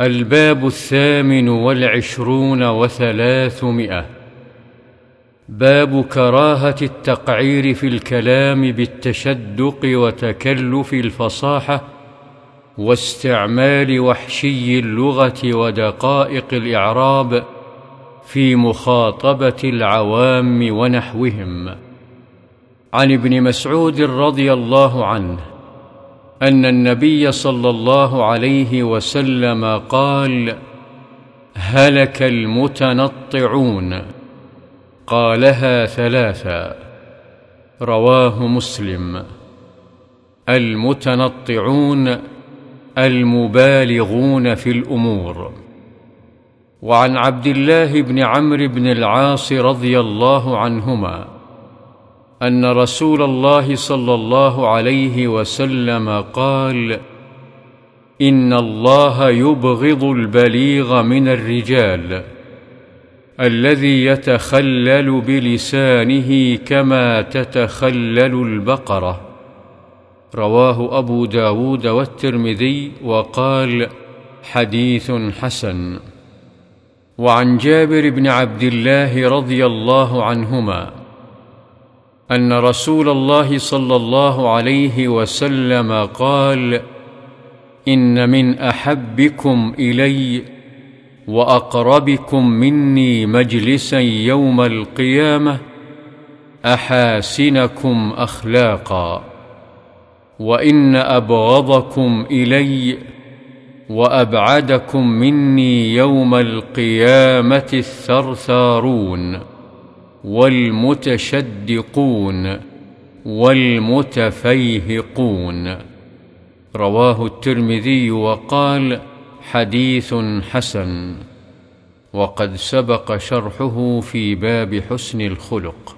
الباب الثامن والعشرون وثلاثمائة. باب كراهة التقعير في الكلام بالتشدق وتكلف الفصاحة واستعمال وحشي اللغة ودقائق الإعراب في مخاطبة العوام ونحوهم. عن ابن مسعود رضي الله عنه أن النبي صلى الله عليه وسلم قال هلك المتنطعون. قالها ثلاثا. رواه مسلم. المتنطعون المبالغون في الأمور. وعن عبد الله بن عمرو بن العاص رضي الله عنهما أن رسول الله صلى الله عليه وسلم قال إن الله يبغض البليغ من الرجال الذي يتخلل بلسانه كما تتخلل البقرة. رواه أبو داود والترمذي وقال حديث حسن. وعن جابر بن عبد الله رضي الله عنهما أن رسول الله صلى الله عليه وسلم قال إن من أحبكم إلي وأقربكم مني مجلسا يوم القيامة أحاسنكم أخلاقا وإن أبغضكم إلي وأبعدكم مني يوم القيامة الثرثارون. والمتشدقون والمتفيهقون. رواه الترمذي وقال حديث حسن. وقد سبق شرحه في باب حسن الخلق.